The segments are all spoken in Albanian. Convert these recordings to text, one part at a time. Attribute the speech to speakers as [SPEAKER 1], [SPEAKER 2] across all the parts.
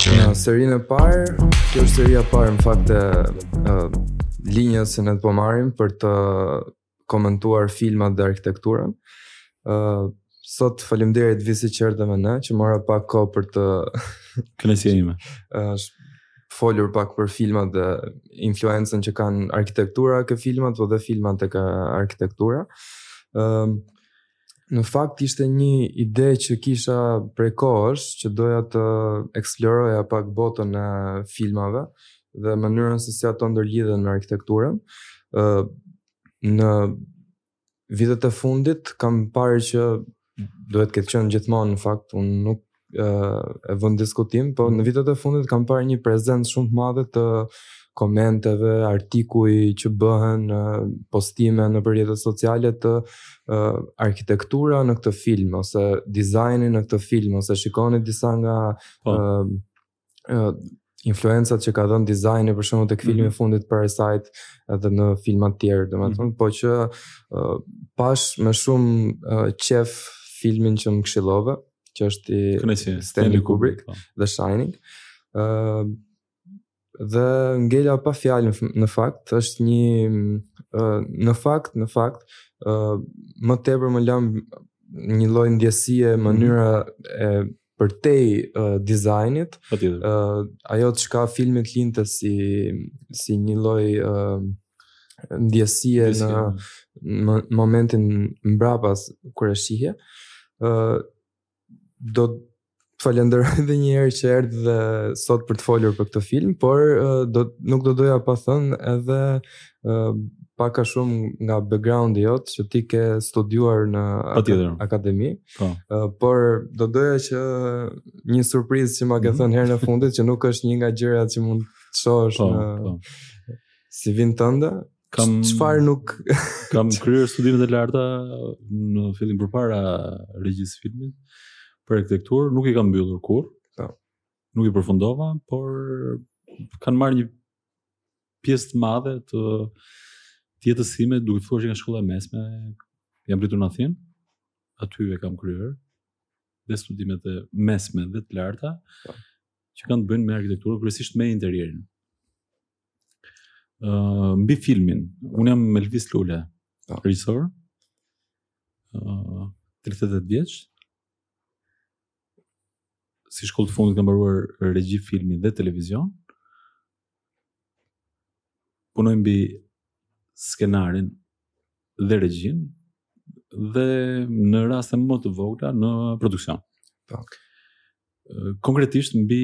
[SPEAKER 1] Që në serinë e parë, kjo është seria e parë në fakt e linjës që ne po marrim për të komentuar filmat dhe arkitekturën. Ëh, Sot faleminderit Visi që erdhe me ne që more pak kohë për të
[SPEAKER 2] kënaqësia ime.
[SPEAKER 1] Është folur pak për filmat dhe influencën që kanë arkitektura ke filmat, po dhe filmat tek arkitektura. Ëm um, në fakt ishte një ide që kisha prej kohësh që doja të eksploroja pak botën e filmave dhe mënyrën se si ato ndërlidhen me arkitekturën. Ë uh, në vitet e fundit kam parë që duhet të ketë qënë gjithmonë në fakt, unë nuk e vë në diskutim, po në vitet e fundit kam parë një prezencë shumë të madhe të komenteve, artikuj që bëhen postime nëpër rrjetet sociale të uh, arkitektura në këtë film, ose dizajni në këtë film, ose shikoni disa nga
[SPEAKER 2] po.
[SPEAKER 1] uh, uh, influencat që ka dhënë dizajni për shembull tek filmi i
[SPEAKER 2] mm -hmm.
[SPEAKER 1] fundit Parasite edhe në filma të tjerë, domethënë, mm -hmm. po që uh, pashë me shumë uh, qef filmin që më këshillove, që është i
[SPEAKER 2] Kënaqësi,
[SPEAKER 1] Stanley Kubrick, Kubrick
[SPEAKER 2] po.
[SPEAKER 1] The Shining. ë uh, dhe ngela pa fjalë në fakt, është një uh, në fakt, në fakt, ë uh, më tepër më la një lloj ndjesie, mhm. mënyra e përtej uh, dizajnit, uh, ajo çka filmi linte si, si një lloj uh, ndjesie në, në momentin mbrapas kur e shihje, uh, do të falenderoj dhe një herë që erdhe dhe sot për të folur për këtë film, por uh, do, nuk do doja pa thënë edhe pak a shumë nga background-i jot që ti ke studiuar në akademi.
[SPEAKER 2] Po.
[SPEAKER 1] Por do doja që një surprizë që ma ke
[SPEAKER 2] mhm.
[SPEAKER 1] thënë herën e fundit që nuk është një nga gjërat që mund të shohësh
[SPEAKER 2] po,
[SPEAKER 1] në
[SPEAKER 2] po.
[SPEAKER 1] CV-në tënde.
[SPEAKER 2] Kam
[SPEAKER 1] çfarë nuk
[SPEAKER 2] kam kryer studimet e larta në fillim përpara regjisë së filmit për arkitekturë, nuk i kam mbyllur kurrë.
[SPEAKER 1] Po.
[SPEAKER 2] Nuk i përfundova, por kanë marrë një pjesë të madhe të të jetës sime duke filluar që nga shkolla e mesme jam rritur në Athinë aty e kam kryer dhe studimet e mesme dhe të larta
[SPEAKER 1] po.
[SPEAKER 2] që kanë të bëjnë me arkitekturën kryesisht me interierin ë uh, mbi filmin unë jam Elvis Lule
[SPEAKER 1] po.
[SPEAKER 2] regjisor ë uh, 38 vjeç si shkollë të fundit kam mbaruar regji filmi dhe televizion punoj mbi skenarin dhe regjinë dhe në raste më të vogla në produksion.
[SPEAKER 1] Po.
[SPEAKER 2] Konkretisht mbi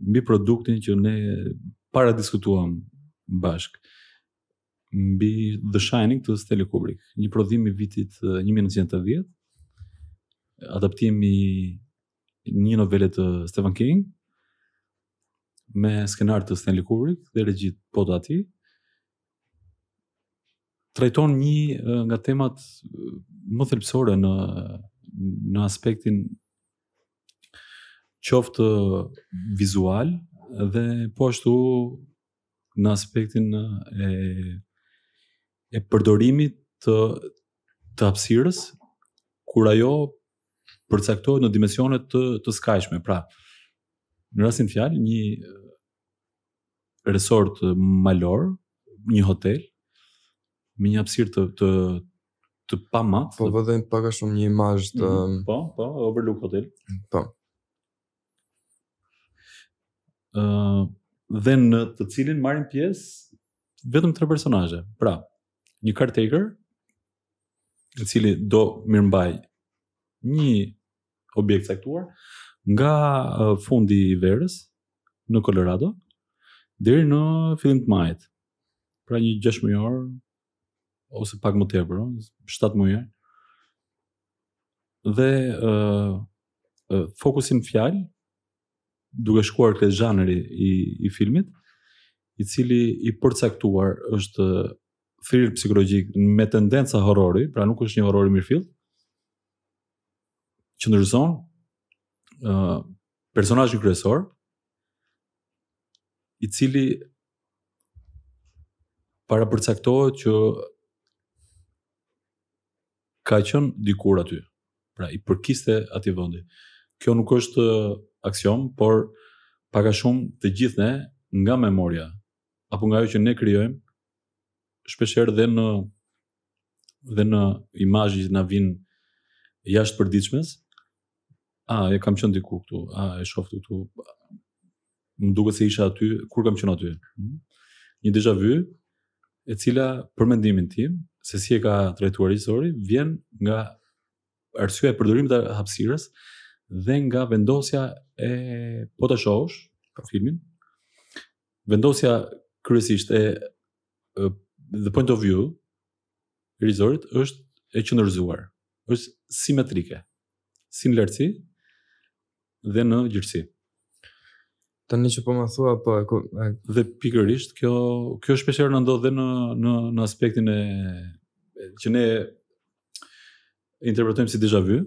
[SPEAKER 2] mbi produktin që ne paradiskutuam bashkë mbi The Shining të Stanley Kubrick, një prodhim i vitit 1910, adaptim i një novele të Stephen King, me skenar të Stanley Kubrick dhe regji po të atij, trajton një nga temat më thelbësore në, në aspektin qoftë vizual dhe po ashtu në aspektin e e përdorimit të të hapësirës kur ajo përcaktohet në dimensione të të skajshme. Pra, në rastin në fjalë një resort malor, një hotel me një hapësirë të të të pamatë.
[SPEAKER 1] Po vëmë dhe pak a shumë një imazh të
[SPEAKER 2] mm -hmm. Po, po, Overlook Hotel.
[SPEAKER 1] Po.
[SPEAKER 2] ë uh, dhe në të cilin marrin pjesë vetëm tre personazhe. Pra, një caretaker i cili do mirëmbaj një objekt të caktuar nga uh, fundi i verës në Colorado deri në fillim të majit. Pra një 6 mujor ose pak më tepër, 7 muaj. Dhe ë uh, uh, fokusi në fjalë duke shkuar te zhanri i i filmit, i cili i përcaktuar është thriller psikologjik me tendenca horrori, pra nuk është një horror i mirëfilltë. Qendërzon ë uh, personazhin kryesor i cili parapërcaktohet që ka qenë dikur aty, pra i përkiste atij vendi. Kjo nuk është uh, aksion, por pak a shumë të gjithë ne nga memoria, apo nga ajo që ne krijojmë, shpeshherë dhe në dhe në imazhe që na vijnë jashtë përditshmes, a, e kam qenë diku këtu, a, e shof dhe këtu, Më duket se isha aty, kur kam qenë aty. Hmm? Një déjà vu, e cila për mendimin tim, se si e ka trajtuar regjisori, vjen nga arsyja e përdorimit të hapësirës dhe nga vendosja e po ta shohësh filmin. Vendosja kryesisht e the point of view e regjisorit është e qendërzuar, është simetrike. Si në lartësi, dhe në
[SPEAKER 1] gjerësi. Tani që po më thua po
[SPEAKER 2] e ku e... dhe pikërisht kjo kjo shpesh herë na ndodh dhe në në në aspektin e që ne interpretojmë si déjà vu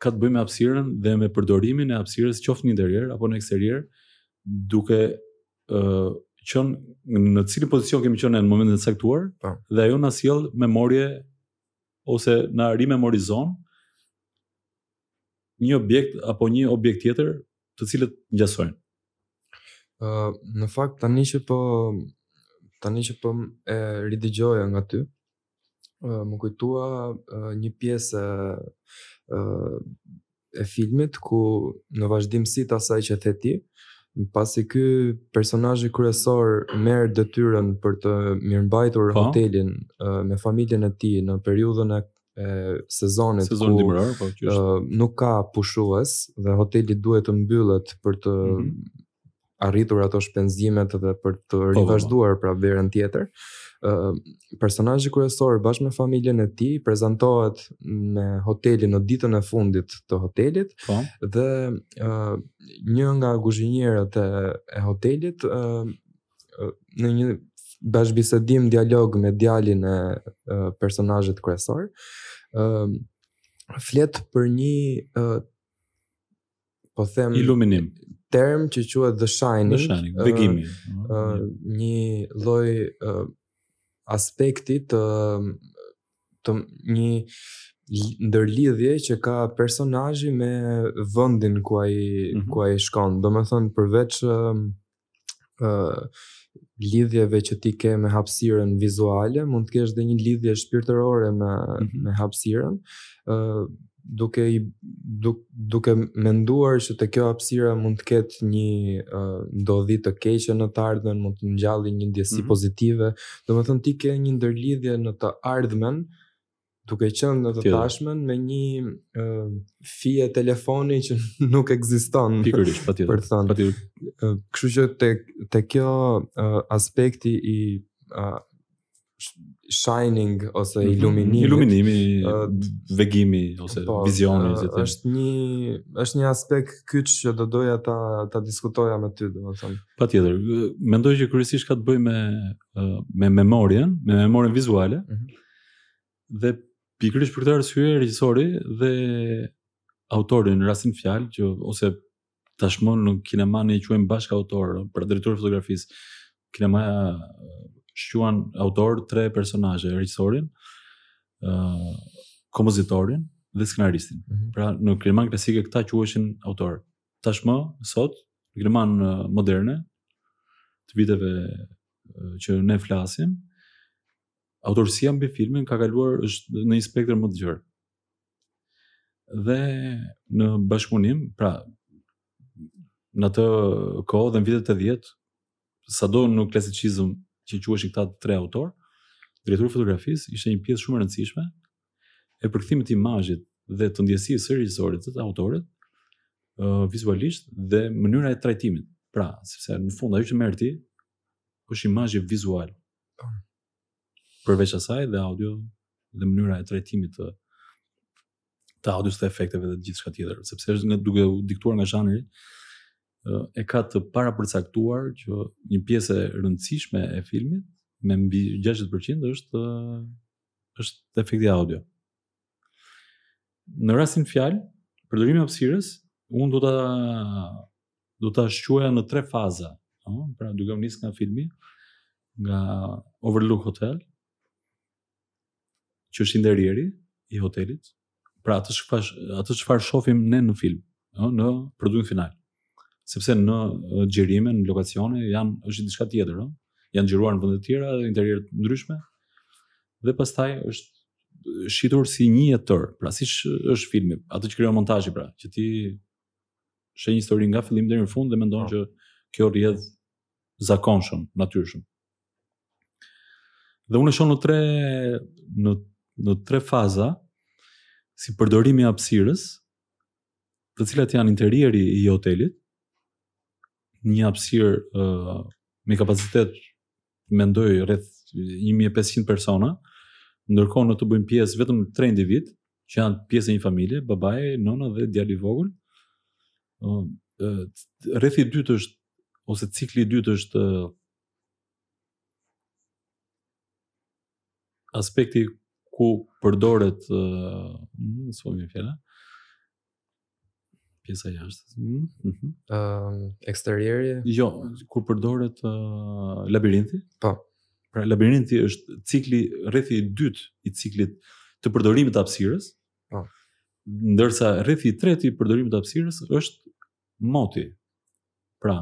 [SPEAKER 2] ka të bëjë me hapësirën dhe me përdorimin e hapësirës qoftë në interier apo në eksterier duke ë uh, qen në cilin pozicion kemi qenë në momentin e caktuar
[SPEAKER 1] po.
[SPEAKER 2] dhe ajo na sjell memorie ose na rimemorizon një objekt apo një objekt tjetër të cilët ngjasojnë.
[SPEAKER 1] Ë uh, në fakt tani që po tani që po e ridëgjoja nga ty, uh, më kujtua uh, një pjesë e uh, e filmit ku në vazhdimësi të asaj që the ti, pasi ky personazhi kryesor merr detyrën për të mirëmbajtur po. hotelin uh, me familjen e tij në periudhën e e sezonit
[SPEAKER 2] sezon ku, dimëror, po, që
[SPEAKER 1] është. Uh, nuk ka pushues dhe hoteli duhet të mbyllet për të mm -hmm. arritur ato shpenzimet dhe për të po, po, po. rivazhduar pra verën tjetër. Uh, personazhi kryesor bashkë me familjen e tij prezantohet me hotelin në ditën e fundit të hotelit
[SPEAKER 2] po.
[SPEAKER 1] dhe uh, një nga kuzhinierët e, e hotelit uh, në një bashkëbisedim dialog me djalin e personazhit kryesor, ë flet për një ë po them
[SPEAKER 2] iluminim
[SPEAKER 1] term që quhet the shining,
[SPEAKER 2] the shining vegimi
[SPEAKER 1] ë një lloj aspekti të të një ndërlidhje që ka personazhi me vendin ku ai mm -hmm. ku ai shkon. Domethënë përveç lidhjeve që ti ke me hapësirën vizuale, mund të kesh dhe një lidhje shpirtërore me mm -hmm. me hapësirën, ë uh, duke i duke, duke menduar se te kjo hapësira mund të ketë një uh, ndodhi të keqe në të ardhmen, mund të ngjallë një ndjesi mm -hmm. pozitive. Domethënë ti ke një ndërlidhje në të ardhmen duke qenë në të tashmen me një uh, fije telefoni që nuk ekziston.
[SPEAKER 2] Pikërisht, patjetër.
[SPEAKER 1] Për të thënë,
[SPEAKER 2] patjetër.
[SPEAKER 1] Kështu që te te kjo uh, aspekti i uh, shining ose mhm. iluminimi,
[SPEAKER 2] iluminimi, uh, vegimi ose po, vizioni uh, ose
[SPEAKER 1] është një është një aspekt kyç që do doja ta ta diskutoja me ty, domethënë.
[SPEAKER 2] Patjetër, mendoj që kryesisht ka të bëjë me me memorien, me memorien vizuale.
[SPEAKER 1] Mm -hmm
[SPEAKER 2] Dhe pikërisht për këtë arsye regjisori dhe autori në rastin në fjalë që ose tashmë në kinema ne i quajmë bashkautorë, pra drejtor i fotografisë. Kinema shquan autorë tre personazhe, regjisorin, ë uh, kompozitorin dhe skenaristin.
[SPEAKER 1] Mm -hmm.
[SPEAKER 2] Pra në kinemanë klasike këta quheshin autorë. Tashmë sot në kinemanë moderne të viteve që ne flasim, autorësia mbi filmin ka kaluar është në një spektër më të gjerë. Dhe në bashkëpunim, pra në atë kohë dhe në vitet e 10, sado në klasicizëm që quheshin këta tre autorë, drejtori i fotografisë ishte një pjesë shumë e rëndësishme e përkthimit të imazhit dhe të ndjesisë së regjisorit të autorit uh, vizualisht dhe mënyra e trajtimit. Pra, sepse në fund ajo që merr ti është imazhi vizual Përveç asaj dhe audio dhe mënyra e trajtimit të të audios të efekteve dhe gjithçka tjetër, sepse është nga duke u diktuar nga zhanri, e ka të parapërcaktuar që një pjesë e rëndësishme e filmit, me mbi 60% është, është efekti audio. Në rastin në fjalë, përdorimi i hapësirës, unë do ta do ta shquaja në tre faza, ëh, pra duke u nis nga filmi, nga Overlook Hotel, që është interieri i hotelit, pra atë çfarë atë çfarë shohim ne në film, ëh, në produktin final. Sepse në xhirime, në lokacione janë është diçka tjetër, ëh. Janë xhiruar në vende të tjera, interiere të ndryshme. Dhe pastaj është shitur si një e tërë, pra siç është filmi, atë që krijon montazhi, pra, që ti sheh një histori nga fillimi deri në fund dhe mendon
[SPEAKER 1] po.
[SPEAKER 2] që kjo rrjedh zakonshëm, natyrshëm. Dhe unë e shoh në tre, në, në tre faza, si përdorim i hapësirës, të cilat janë interieri i hotelit, një hapësirë uh, me kapacitet mendoj rreth 1500 persona, ndërkohë në të bëjnë pjesë vetëm 3 individë, që janë pjesë e një familjeje, babai, nëna dhe djali i vogël. Rrethi i dytë është ose cikli i dytë është aspekti ku përdoret, uh, s'po më vjen fjala, pjesa e jashtme. Ëm mm -hmm. Mhm.
[SPEAKER 1] uh, eksterieri?
[SPEAKER 2] Jo, ku përdoret uh, labirinti?
[SPEAKER 1] Po.
[SPEAKER 2] Pra labirinti është cikli rrethi i dytë i ciklit të përdorimit të hapësirës.
[SPEAKER 1] Po.
[SPEAKER 2] Ndërsa rrethi i tretë i përdorimit të hapësirës është moti. Pra,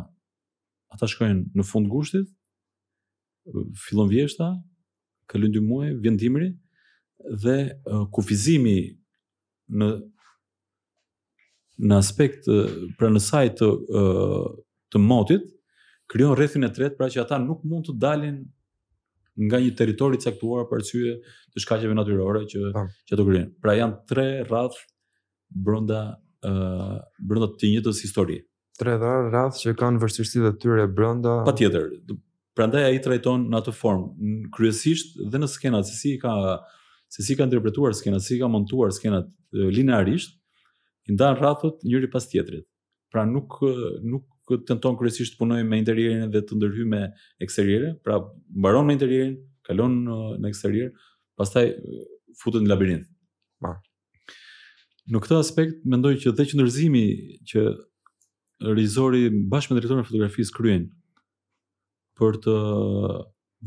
[SPEAKER 2] ata shkojnë në fund të gushtit, fillon vjeshta, kalojnë dy muaj, vjen dimri dhe uh, kufizimi në në aspekt pra në sajë të të motit krijon rrethin e tretë pra që ata nuk mund të dalin nga një territor i caktuar për arsye të shkaqeve natyrore që pa.
[SPEAKER 1] Po.
[SPEAKER 2] që ato krijojnë. Pra janë tre rrathë brenda ë uh, brenda të njëjtës histori.
[SPEAKER 1] Tre rrathë që kanë vështirësitë e tyre brenda.
[SPEAKER 2] Patjetër. Prandaj ai trajton në atë formë, kryesisht dhe në skenat se si i ka se si i ka interpretuar skenat, si i ka montuar skenat linearisht, i ndan rrathët njëri pas tjetrit. Pra nuk nuk tenton kryesisht të punojë me interierin dhe të ndërhyjë me eksterierin, pra mbaron me interierin, kalon në eksterier, pastaj futet në labirint.
[SPEAKER 1] Ma.
[SPEAKER 2] Në këtë aspekt, mendoj që dhe qëndërzimi që regjisori bashkë me drejtorin e fotografisë kryejnë për të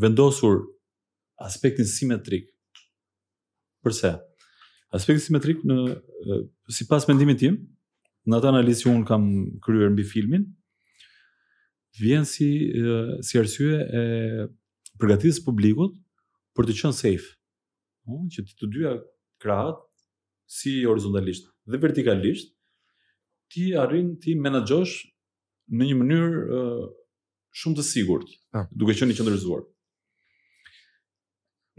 [SPEAKER 2] vendosur aspektin simetrik. Përse? Aspekti simetrik në sipas mendimit tim, në atë analizë që unë kam kryer mbi filmin, vjen si si arsye e përgatitjes së publikut për të qenë safe, Mund që të dy krahët si horizontalisht dhe vertikalisht ti arrin t'i menaxhosh në një mënyrë uh, shumë të sigurt,
[SPEAKER 1] ah.
[SPEAKER 2] duke qenë i qëndërzuar.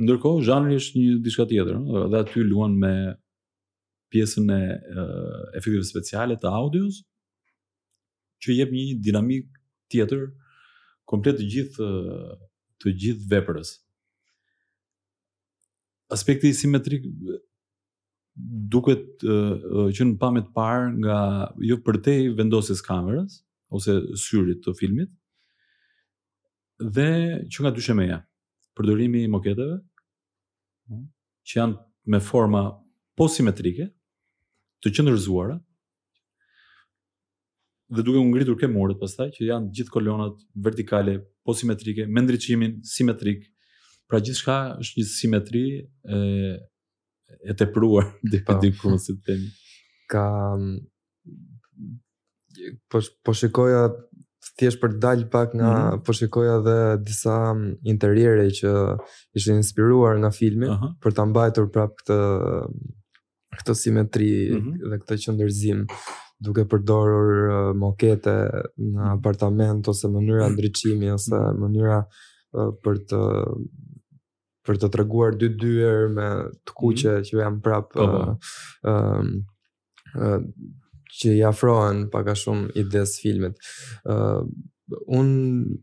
[SPEAKER 2] Ndërkohë, zhanri është një diçka tjetër, dhe aty luan me pjesën e efekteve speciale të audios që jep një dinamikë tjetër komplet të gjithë të gjithë veprës. Aspekti simetrik duket uh, që në pamje të parë nga jo përtej vendosjes së kamerës ose syrit të filmit dhe që nga dyshemeja përdorimi i moketeve që janë me forma po simetrike, të qëndërzuara, dhe duke u ngritur ke muret pastaj që janë gjithë kolonat vertikale po simetrike me ndriçimin simetrik pra gjithçka është një simetri e e tepruar
[SPEAKER 1] diku
[SPEAKER 2] diku si të themi
[SPEAKER 1] ka po po shikoja thjesht për të dalë pak nga
[SPEAKER 2] mm -hmm.
[SPEAKER 1] po shikoja dhe disa interiere që ishin inspiruar nga filmi
[SPEAKER 2] uh -huh.
[SPEAKER 1] për ta mbajtur prap këtë këtë simetri
[SPEAKER 2] mm -hmm.
[SPEAKER 1] dhe këtë qendërzim duke përdorur uh, mokete në
[SPEAKER 2] mhm.
[SPEAKER 1] apartament ose mënyra mhm. ndriçimi ose
[SPEAKER 2] mhm.
[SPEAKER 1] mënyra uh, për të për të treguar dy dyer me të kuqe mm -hmm. që janë prap
[SPEAKER 2] po, po.
[SPEAKER 1] uh, uh, uh, që i afrohen pak a shumë idesë filmit. Uh, unë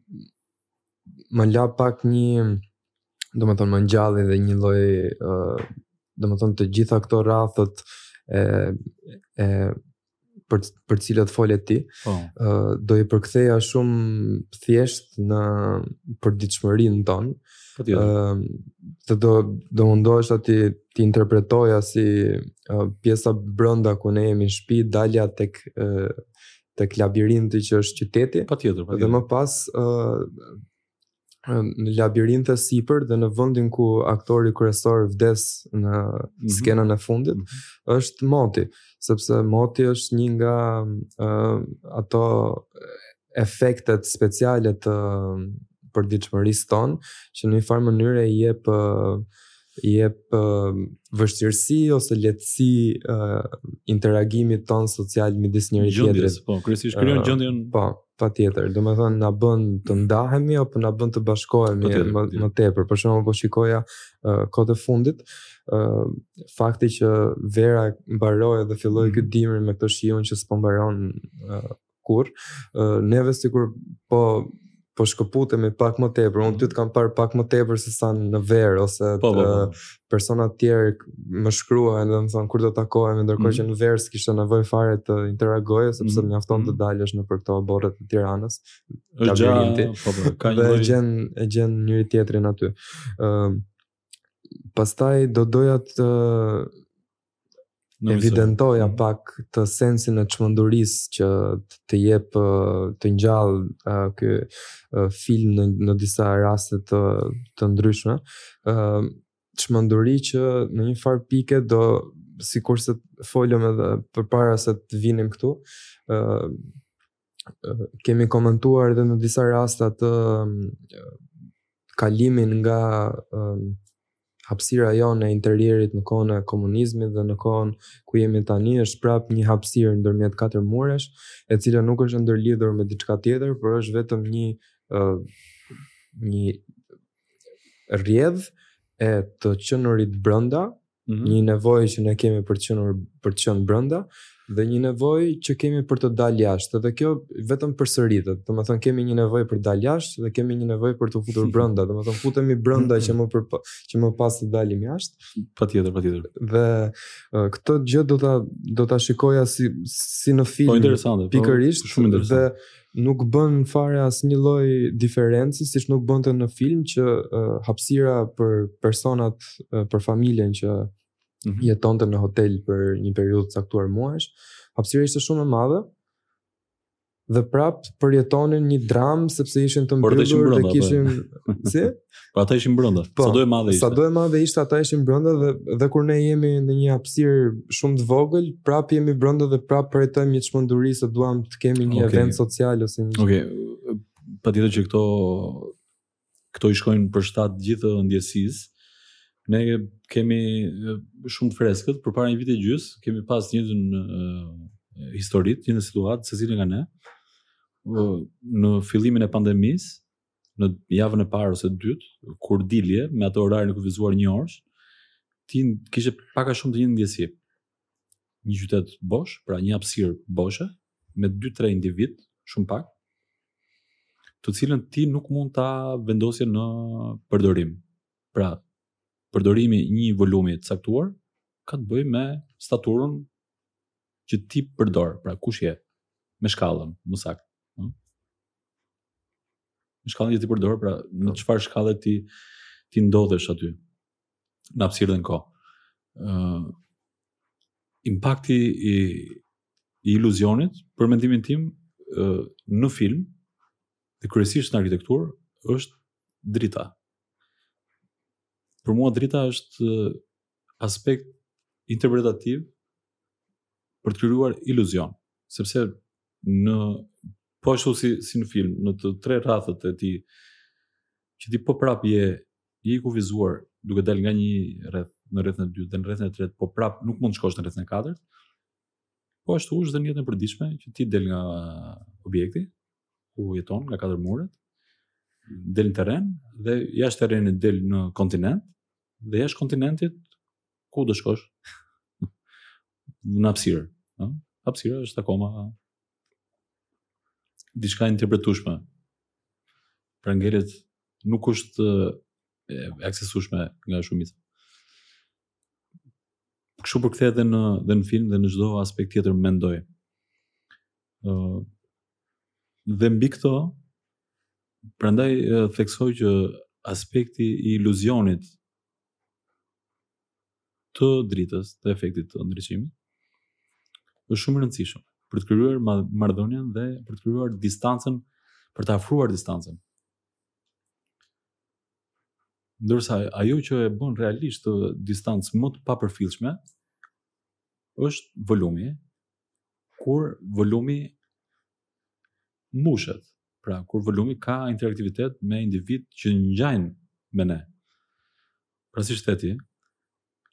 [SPEAKER 1] më la pak një, domethënë, më ngjalli dhe një lloj, uh, domethënë, të gjitha këto rrathët e, e, për, për cilët fole ti,
[SPEAKER 2] po.
[SPEAKER 1] uh, do i përktheja shumë thjesht në përditshmërinë tonë, uh, dhe do, do mundohesha t'i t'i interpretoja si uh, pjesa brenda ku ne jemi në shtëpi, dalja tek uh, tek labirinti që është qyteti.
[SPEAKER 2] Patjetër, patjetër.
[SPEAKER 1] Dhe më pas ë uh, në labirint sipër dhe në vendin ku aktori kryesor vdes në
[SPEAKER 2] mm -hmm.
[SPEAKER 1] skenën e fundit
[SPEAKER 2] mm -hmm.
[SPEAKER 1] është moti, sepse moti është një nga uh, ato efektet speciale të përditshmërisë tonë, që në një farë mënyre i jep i jep vështirësi ose lehtësi uh, interagimit tonë social midis
[SPEAKER 2] njëri-tjetrit. Po, kryesisht krijon
[SPEAKER 1] uh,
[SPEAKER 2] gjendjen.
[SPEAKER 1] Po, patjetër. Domethënë na bën të ndahemi apo na bën të bashkohemi më, më tepër. Për shembull, po shikoja uh, kohët e fundit, uh, fakti që vera mbaroi dhe filloi
[SPEAKER 2] mm.
[SPEAKER 1] ky dimër me këtë shiun që s'po mbaron uh, kurrë neve sikur po po shkëputemi pak më tepër, unë ty të kam parë pak më tepër se sa në verë ose
[SPEAKER 2] po, po, po.
[SPEAKER 1] persona të tjerë më shkruajnë dhe më thonë kur do të takohemi, ndërkohë mm.
[SPEAKER 2] që
[SPEAKER 1] në verë s'kishte nevojë fare të interagoje sepse
[SPEAKER 2] mm.
[SPEAKER 1] mjafton mm.
[SPEAKER 2] të
[SPEAKER 1] dalësh nëpër këto baret e Tiranës. Labirinti,
[SPEAKER 2] po po,
[SPEAKER 1] dhe e gjen e gjen njëri-tjetrin aty. Ëm uh, pastaj do doja të evidentoja
[SPEAKER 2] mhm.
[SPEAKER 1] pak të sensin e çmendurisë që të jep të ngjall ky film në në disa raste të të ndryshme. ë çmenduri që në njëfarë pike do sikurse folëm edhe përpara se të vinim këtu, ë kemi komentuar edhe në disa raste atë kalimin nga hapësira jonë e interierit në kohën e komunizmit dhe në kohën ku jemi tani është prap një hapësirë ndërmjet katër muresh, e cila nuk është ndërlidhur me diçka tjetër, por është vetëm një uh, një rrjedhë e të qenurit brenda
[SPEAKER 2] mm -hmm.
[SPEAKER 1] një nevojë që ne kemi për të qenë për të qenë brenda dhe një nevojë që kemi për të dalë jashtë. Dhe kjo vetëm përsëritet. Domethënë kemi një nevojë për të dalë jashtë dhe kemi një nevojë për t'u futur brenda. Domethënë futemi brenda që më për që më pas të dalim jashtë.
[SPEAKER 2] Patjetër, patjetër.
[SPEAKER 1] Dhe uh, këtë gjë do ta do ta shikoja si si në film.
[SPEAKER 2] Po interesante. Po,
[SPEAKER 1] Pikërisht.
[SPEAKER 2] Po, shumë interesante.
[SPEAKER 1] Dhe nuk bën fare asnjë lloj diferencë siç nuk bënte në film që uh, hapësira për personat uh, për familjen që
[SPEAKER 2] mm -hmm.
[SPEAKER 1] jetonte në hotel për një periudhë të caktuar muajsh, hapësira ishte shumë e madhe dhe prap përjetonin një dramë sepse ishin të mbyllur dhe kishin si
[SPEAKER 2] Pra ata ishin brenda.
[SPEAKER 1] Po,
[SPEAKER 2] sado e madhe ishte.
[SPEAKER 1] Sado e madhe ishte ata ishin brenda dhe dhe kur ne jemi në një hapësirë shumë të vogël, prap jemi brenda dhe prap përjetojmë një çmenduri se duam të kemi një
[SPEAKER 2] okay.
[SPEAKER 1] event social ose një.
[SPEAKER 2] Okej. Okay. Patjetër që këto këto i shkojnë për shtat gjithë ndjesisë. Ne kemi shumë të freskët, përpara një vit e gjysmë, kemi pas një ndër historitë, një situatë, secili nga ne, në fillimin e pandemisë, në javën e parë ose dytë, kur dilje me atë orarin e kufizuar një orësh, ti kishe pak a shumë të njëjtën ndjesi. Një qytet bosh, pra një hapësirë boshe me 2-3 individë, shumë pak, të cilën ti nuk mund ta vendosje në përdorim. Pra, përdorimi i një volumi të caktuar ka të bëjë me staturën që ti përdor, pra kush je me shkallën, më saktë. Me shkallën që ti përdor, pra në po. çfarë shkalle ti ti ndodhesh aty në hapësirë dhe në kohë. Ë uh, impakti i, i iluzionit për mendimin tim uh, në film dhe kryesisht në arkitekturë është drita. Për mua drita është aspekt interpretativ për të krijuar iluzion, sepse Në po ashtu si si në film, në të tre rrathët e tij që ti po prap je je i kufizuar duke dal nga një rreth në rrethin e dytë dhe në rrethin e tretë, po prap nuk mund të shkosh në rrethin e katërt. Po ashtu është dhe në jetën e përditshme që ti del nga objekti ku jeton nga katër muret, del në terren dhe jashtë terrenit del në kontinent dhe jashtë kontinentit Ku do shkosh? Në hapësirë, ëh? Hapësira është akoma diçka e interpretueshme. Pra ngelet nuk është e aksesueshme nga shumica. Kështu përkthehet dhe në dhe në film dhe në çdo aspekt tjetër mendoj. ë uh, Dhe mbi këto, prandaj theksoj që aspekti i iluzionit të dritës të efektit të ndriçimit është shumë i rëndësishëm për të krijuar marrëdhënien dhe për të krijuar distancën, për ta afruar distancën. Ndërsa ajo që e bën realisht atë distancë më të papërfillshme është volumi, kur volumi mbushet, pra kur volumi ka interaktivitet me individë që ngjajnë me ne. Pra siç the ti,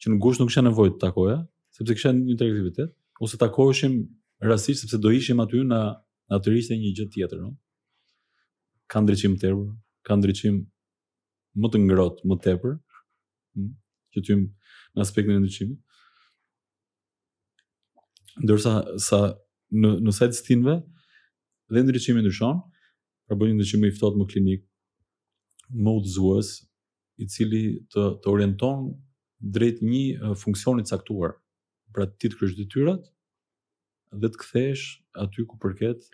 [SPEAKER 2] që në gusht nuk kisha nevojë të takoja, sepse kisha një interaktivitet, ose takoheshim rastisht sepse do ishim aty në natyrë, ishte një gjë tjetër, no? Ka ndriçim tepër, ka ndriçim më të ngrohtë, më tepër, hm, qetim në aspektin e ndriçimit. Ndërsa sa në në sajë të stinëve dhe ndriçimi ndryshon, pra bëhet një ndriçim i ftohtë më klinik, më udhëzues, i cili të të orienton drejt një funksioni të caktuar. Pra ti të kryesh detyrat dhe të kthehesh aty ku përket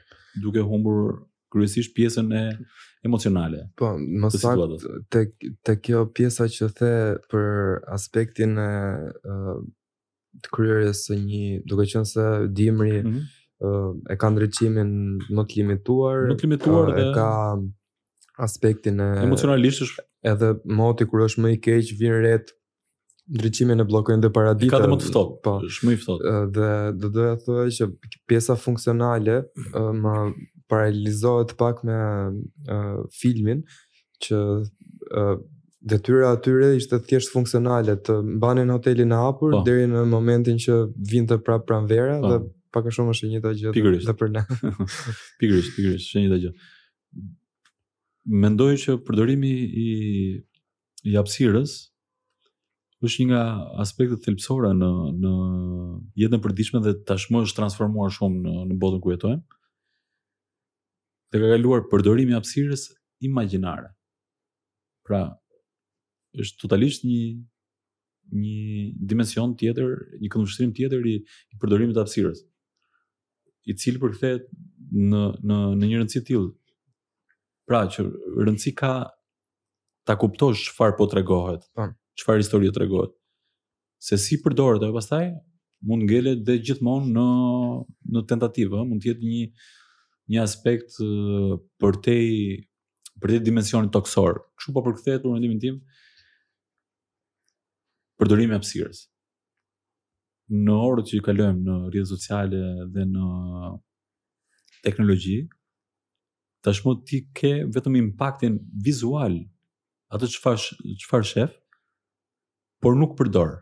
[SPEAKER 2] duke humbur kryesisht pjesën emocionale.
[SPEAKER 1] Po, më saktë te te kjo pjesa që the për aspektin e uh, të kryerjes së një, duke qenë se dimri
[SPEAKER 2] mm
[SPEAKER 1] -hmm. uh, e ka ndriçimin më të limituar,
[SPEAKER 2] më të limituar
[SPEAKER 1] uh,
[SPEAKER 2] dhe...
[SPEAKER 1] e ka aspektin e
[SPEAKER 2] emocionalisht është
[SPEAKER 1] edhe moti kur është më i keq vijnë retë ndriçimin e bllokojnë dhe paradite.
[SPEAKER 2] Ka të më të ftohtë.
[SPEAKER 1] Po,
[SPEAKER 2] është më i ftohtë.
[SPEAKER 1] Uh, dhe do doja të thoja që pjesa funksionale uh, më paralelizohet pak me uh, filmin që uh, detyra atyre ishte thjesht funksionale të mbanin hotelin e hapur
[SPEAKER 2] po.
[SPEAKER 1] deri në momentin që vinte prapë pranvera
[SPEAKER 2] po.
[SPEAKER 1] dhe pak a shumë është e njëjta gjë dhe për ne.
[SPEAKER 2] pikërisht, pikërisht, është e njëjta gjë. Mendoj që përdorimi i i hapësirës është një nga aspektet thelbësore në në jetën e përditshme dhe tashmë është transformuar shumë në në botën ku jetojmë. Dhe ka kaluar përdorimi i hapësirës imagjinare. Pra, është totalisht një një dimension tjetër, një këndvështrim tjetër i, i përdorimit të hapësirës, i cili përkthehet në në në një rëndësi të tillë. Pra, që rëndësi ka ta kuptosh çfarë po tregohet,
[SPEAKER 1] po.
[SPEAKER 2] çfarë histori tregohet. Se si përdoret ajo pastaj mund të ngelet dhe gjithmonë në në tentativë, mund të jetë një një aspekt përtej përtej dimensionit tokësor. Kështu po përkthehet për mendimin tim përdorimi i hapësirës. Në orët që i kalojmë në rrjetet sociale dhe në teknologji, tashmë ti ke vetëm impaktin vizual atë çfarë çfarë shef, por nuk përdor.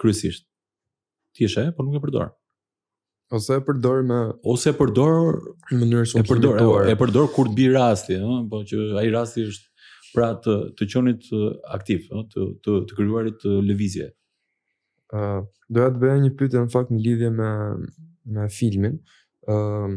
[SPEAKER 2] Kryesisht. Ti e sheh por nuk e përdor.
[SPEAKER 1] Ose e përdor me
[SPEAKER 2] ose e përdor
[SPEAKER 1] në mënyrë shumë të limituar.
[SPEAKER 2] E përdor kur të bi rasti, ëh, po që ai rasti është pra të të qenit aktiv, ëh, të të të krijuarit të lëvizjes.
[SPEAKER 1] Ëh, uh, doja të bëja një pyetje në fakt në lidhje me me filmin. Ëh, uh,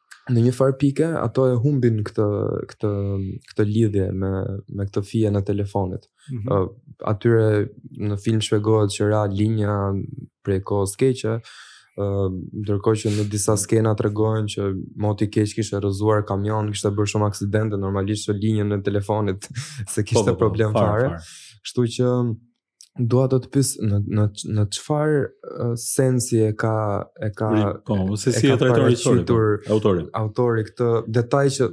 [SPEAKER 1] në një farë pike ato e humbin këtë këtë këtë lidhje me me këtë fijen e telefonit.
[SPEAKER 2] Mm
[SPEAKER 1] -hmm. uh, aty në film shpjegohet që ra linja prej kohës së keqe, ë uh, ndërkohë që në disa skena tregohet që moti i keq kishte rrëzuar kamion, kishte bërë shumë aksidente, normalisht që linjën e telefonit s'e kishte
[SPEAKER 2] po, po, po,
[SPEAKER 1] problem fare. Kështu që dua të të pyes në në në çfarë sensi e ka e ka
[SPEAKER 2] po se si
[SPEAKER 1] e,
[SPEAKER 2] e trajton historinë po, autori
[SPEAKER 1] autori këtë detaj që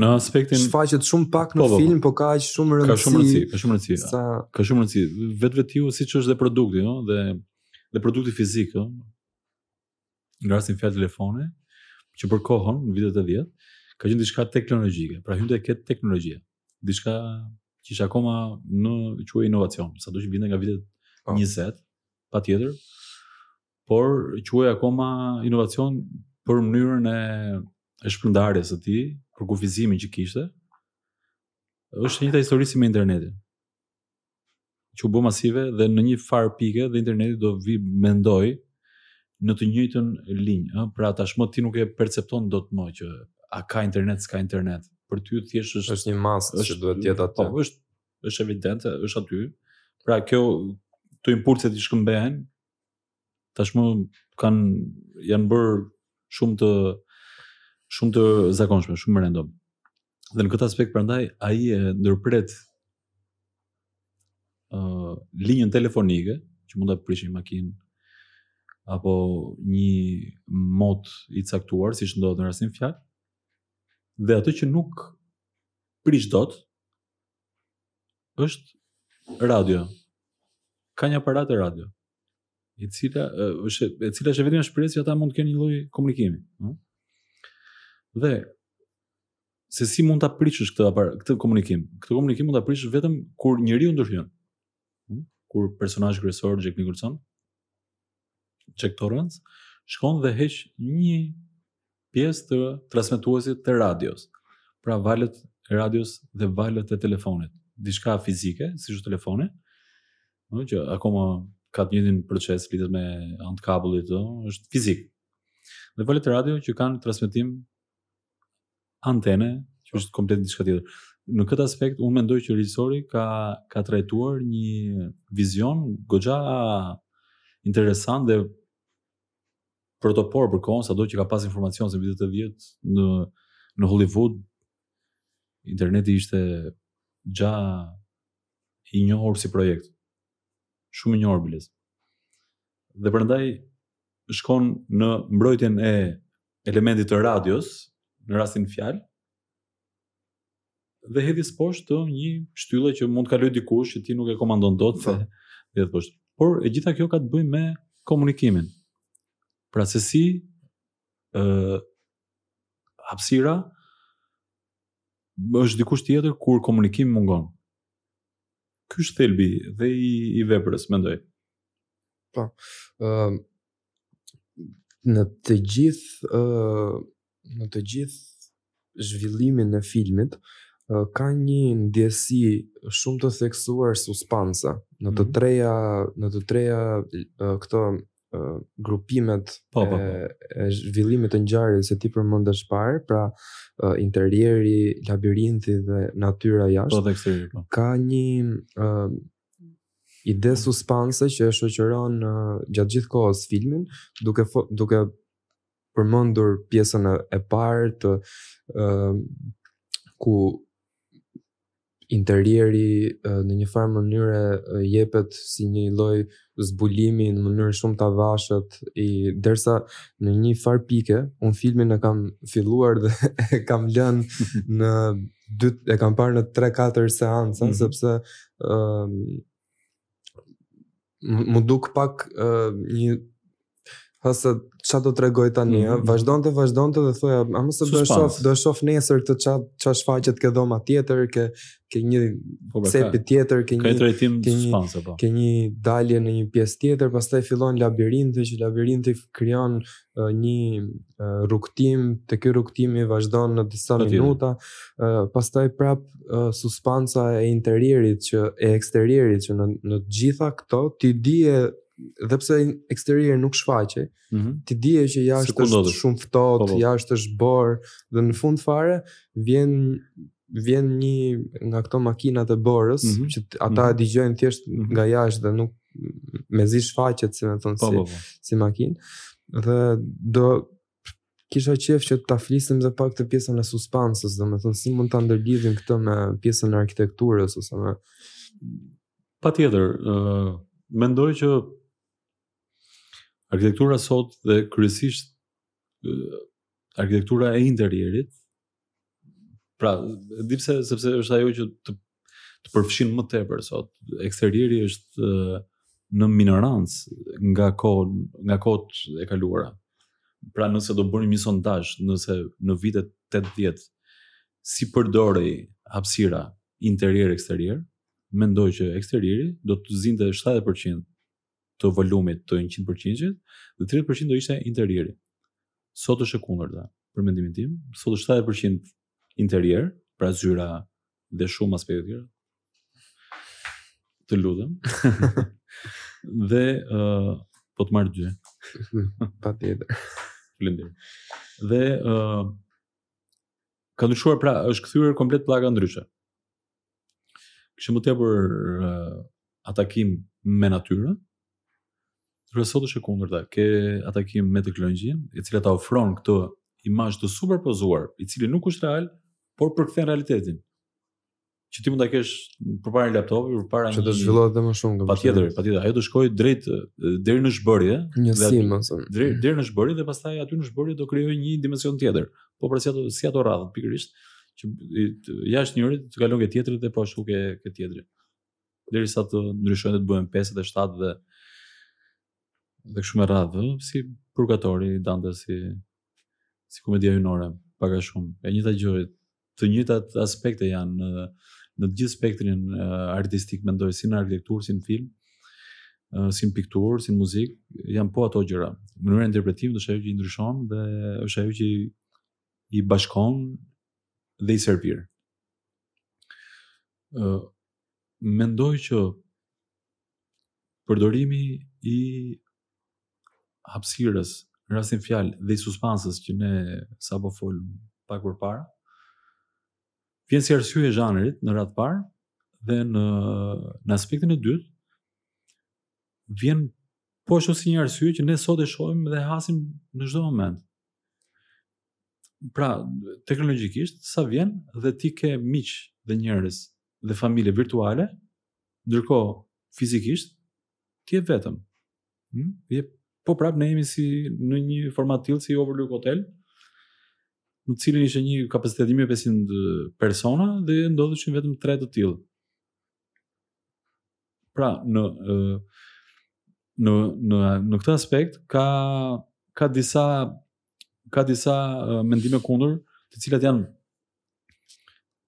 [SPEAKER 2] në aspektin
[SPEAKER 1] shfaqet shumë pak në
[SPEAKER 2] po, po, po.
[SPEAKER 1] film po ka aq shumë rëndësi
[SPEAKER 2] ka shumë rëndësi ka shumë rëndësi
[SPEAKER 1] sa...
[SPEAKER 2] ka shumë rëndësi vetvetiu siç është dhe produkti ëh dhe dhe produkti fizik ëh në rastin në fjalë telefoni që për kohën në vitet 80 ka qenë diçka teknologjike, pra hynte te teknologjia. Diçka që ishte akoma në quhej inovacion, sado që vinte nga vitet 20, po. patjetër. Por quhej akoma inovacion për mënyrën e e shpërndarjes së tij, për kufizimin që kishte. Është e njëjta histori si me internetin. që u bë masive dhe në një farë pike dhe interneti do vi mendoj në të njëjtën linjë, ëh, pra tashmë ti nuk e percepton dot më që a ka internet, s'ka internet. Për ty thjesht është
[SPEAKER 1] është një masë që duhet të jetë aty.
[SPEAKER 2] Po, është është evidente, është aty. Pra këto impulset që shkëmbehen tashmë kanë janë bërë shumë të shumë të zakonshme, shumë random. Dhe në këtë aspekt prandaj ai e ndërpret ë uh, linjën telefonike që mund ta prishë një makinë apo një mot i caktuar, siç ndodh në rastin në fjalë. Dhe atë që nuk prish dot është radio. Ka një aparat radio i cila është e cila është e vetmja shpresë që ata mund të kenë një lloj komunikimi, ëh. Dhe se si mund ta prishësh këtë apar, këtë komunikim. Këtë komunikim mund ta prishësh vetëm kur njeriu ndërhyn. Hm? Kur personazhi kryesor Jack Nicholson, Jack Torrance, shkon dhe heq një pjesë të transmetuesit të radios. Pra valët e radios dhe valët e telefonit, diçka fizike, siç është telefoni, ëh, që akoma ka të njëjtin proces lidhet me anë të kabllit, ëh, është fizik. Dhe valët e radios që kanë transmetim antene, që është komplet diçka tjetër. Në këtë aspekt unë mendoj që regjisori ka ka trajtuar një vizion goxha interesant dhe për të por për kohën, sado që ka pas informacion se njëzet vjet në në Hollywood interneti ishte gja i njohur si projekt. Shumë i njohur biles. Dhe prandaj shkon në mbrojtjen e elementit të radios, në rastin fjalë, dhe hedhjes poshtë të një shtylle që mund të kaloj dikush që ti nuk e komandon dot se po. hedh poshtë. Por e gjitha kjo ka të bëjë me komunikimin. Pra se si ë uh, hapësira është dikush tjetër kur komunikimi mungon. Ky është thelbi dhe i, i veprës, mendoj.
[SPEAKER 1] Po. Ë uh, në të gjithë në të gjithë zhvillimin e filmit ka një ndjesi shumë të theksuar suspansa në të mhm. treja në të treja këto grupimet
[SPEAKER 2] po, po, po.
[SPEAKER 1] e zhvillimit të ngjarjes siç i përmende më parë, pra interieri, labirinti dhe natyra jashtë.
[SPEAKER 2] Po,
[SPEAKER 1] ka një ide suspanse që e shoqëron gjatë gjithë kohës filmin, duke duke përmendur pjesën e, e parë të ë uh, ku interieri uh, në një farë mënyre uh, jepet si një lloj zbulimi në mënyrë shumë të avashtë, derisa në një farë pike unë filmin e kam filluar dhe e kam lënë në dy e kam parë në 3-4 seanca mm -hmm. sepse ë um, më dukej pak uh, një Hasa, ça do tregojë tani, mm -hmm. vazhdonte, vazhdonte dhe thoja, a mos do e shof, do e shof nesër këtë ça, ça shfaqet ke dhoma tjetër, ke, ke një po, pra, cepi tjetër, ke një,
[SPEAKER 2] ke një, po.
[SPEAKER 1] ke një dalje në një pjesë tjetër, pastaj fillon labirinti, që labirinti krijon një rrugëtim, te ky rrugëtimi vazhdon në disa Atire. minuta, pastaj prap suspansa e interierit që e eksterierit që në në të gjitha këto ti dije dhe pse eksterieri nuk shfaqej, mm -hmm. ti dije që jashtë është shumë ftohtë, po, po. jashtë është bor dhe në fund fare vjen vjen një nga këto makinat e borës mm -hmm. që ata mm -hmm. e dëgjojnë thjesht mm -hmm. nga jashtë dhe nuk mezi shfaqet domethënë po, si po, po. si makinë dhe do kisha qef që ta flisim dhe pak te pjesën e suspansës, domethënë si mund ta ndërlidhim këtë me pjesën e arkitekturës, ose me...
[SPEAKER 2] Patjetër, uh, mendoj që arkitektura sot dhe kryesisht uh, arkitektura e interierit, Pra, e di pse sepse është ajo që të të përfshin më tepër sot. Eksterieri është në minorancë nga ko nga kohët e kaluara. Pra nëse do bënim një sondazh, nëse në vitet 80 si përdorej hapësira interier eksterier, mendoj që eksterieri do të zinte 70% të volumit të 100 përqindshit dhe 30% do ishte interieri. Sot është e kundërta, për mendimin tim, sot është 70% interier, pra zyra dhe shumë aspekte të tjera. Të lutem. dhe uh, po të marr dy.
[SPEAKER 1] Patjetër.
[SPEAKER 2] Faleminderit. Dhe uh, Ka ndryshuar pra, është kthyer komplet pllaka ndryshe. Kishe më tepër uh, atakim me natyrën. Dhe sot është e kundërta, ke atakim me teknologjinë, e cila ta ofron këtë imazh të superpozuar, i cili nuk është real, por përkthen realitetin. që ti mund ta kesh përpara një laptopi, përpara një
[SPEAKER 1] që të zhvillohet edhe më shumë.
[SPEAKER 2] Patjetër, patjetër, ajo do shkojë drejt deri në zhbërje,
[SPEAKER 1] një sim domethënë.
[SPEAKER 2] Deri deri në zhbërje dhe pastaj aty në zhbërje do krijojë një dimension tjetër. Po pra si ato si ato rrathët pikërisht që je te njëri të kalon ke tjetri dhe po ashtu ke ke tjetri. Derisa të ndryshojnë të bëhen 5 dhe 7 dhe dhe shumë rrathë, si purgatori i Dantes si si komedia hyjnore, pak a shumë. E njëjta gjë të njëjtat aspekte janë në në të gjithë spektrin artistik mendoj si në arkitekturë, si në film, si në pikturë, si në muzikë, janë po ato gjëra. Mënyra e interpretimit është ajo që i ndryshon dhe është ajo që i bashkon dhe i servir. Ë mendoj që përdorimi i hapësirës, në rastin në fjalë dhe i suspansës që ne sapo folëm pak përpara, vjen si arsye e zhanrit në radhë të parë dhe në në aspektin e dytë vjen po ashtu si një arsye që ne sot e shohim dhe hasim në çdo moment. Pra, teknologjikisht sa vjen dhe ti ke miq dhe njerëz dhe familje virtuale, Ndërkohë, fizikisht ti je vetëm. Hm? Je po prap ne jemi si në një format të tillë si Overlook Hotel, në të cilin ishte një kapacitet 1500 persona dhe ndodheshin vetëm 3 të tillë. Pra, në në në në këtë aspekt ka ka disa ka disa mendime kundër, të cilat janë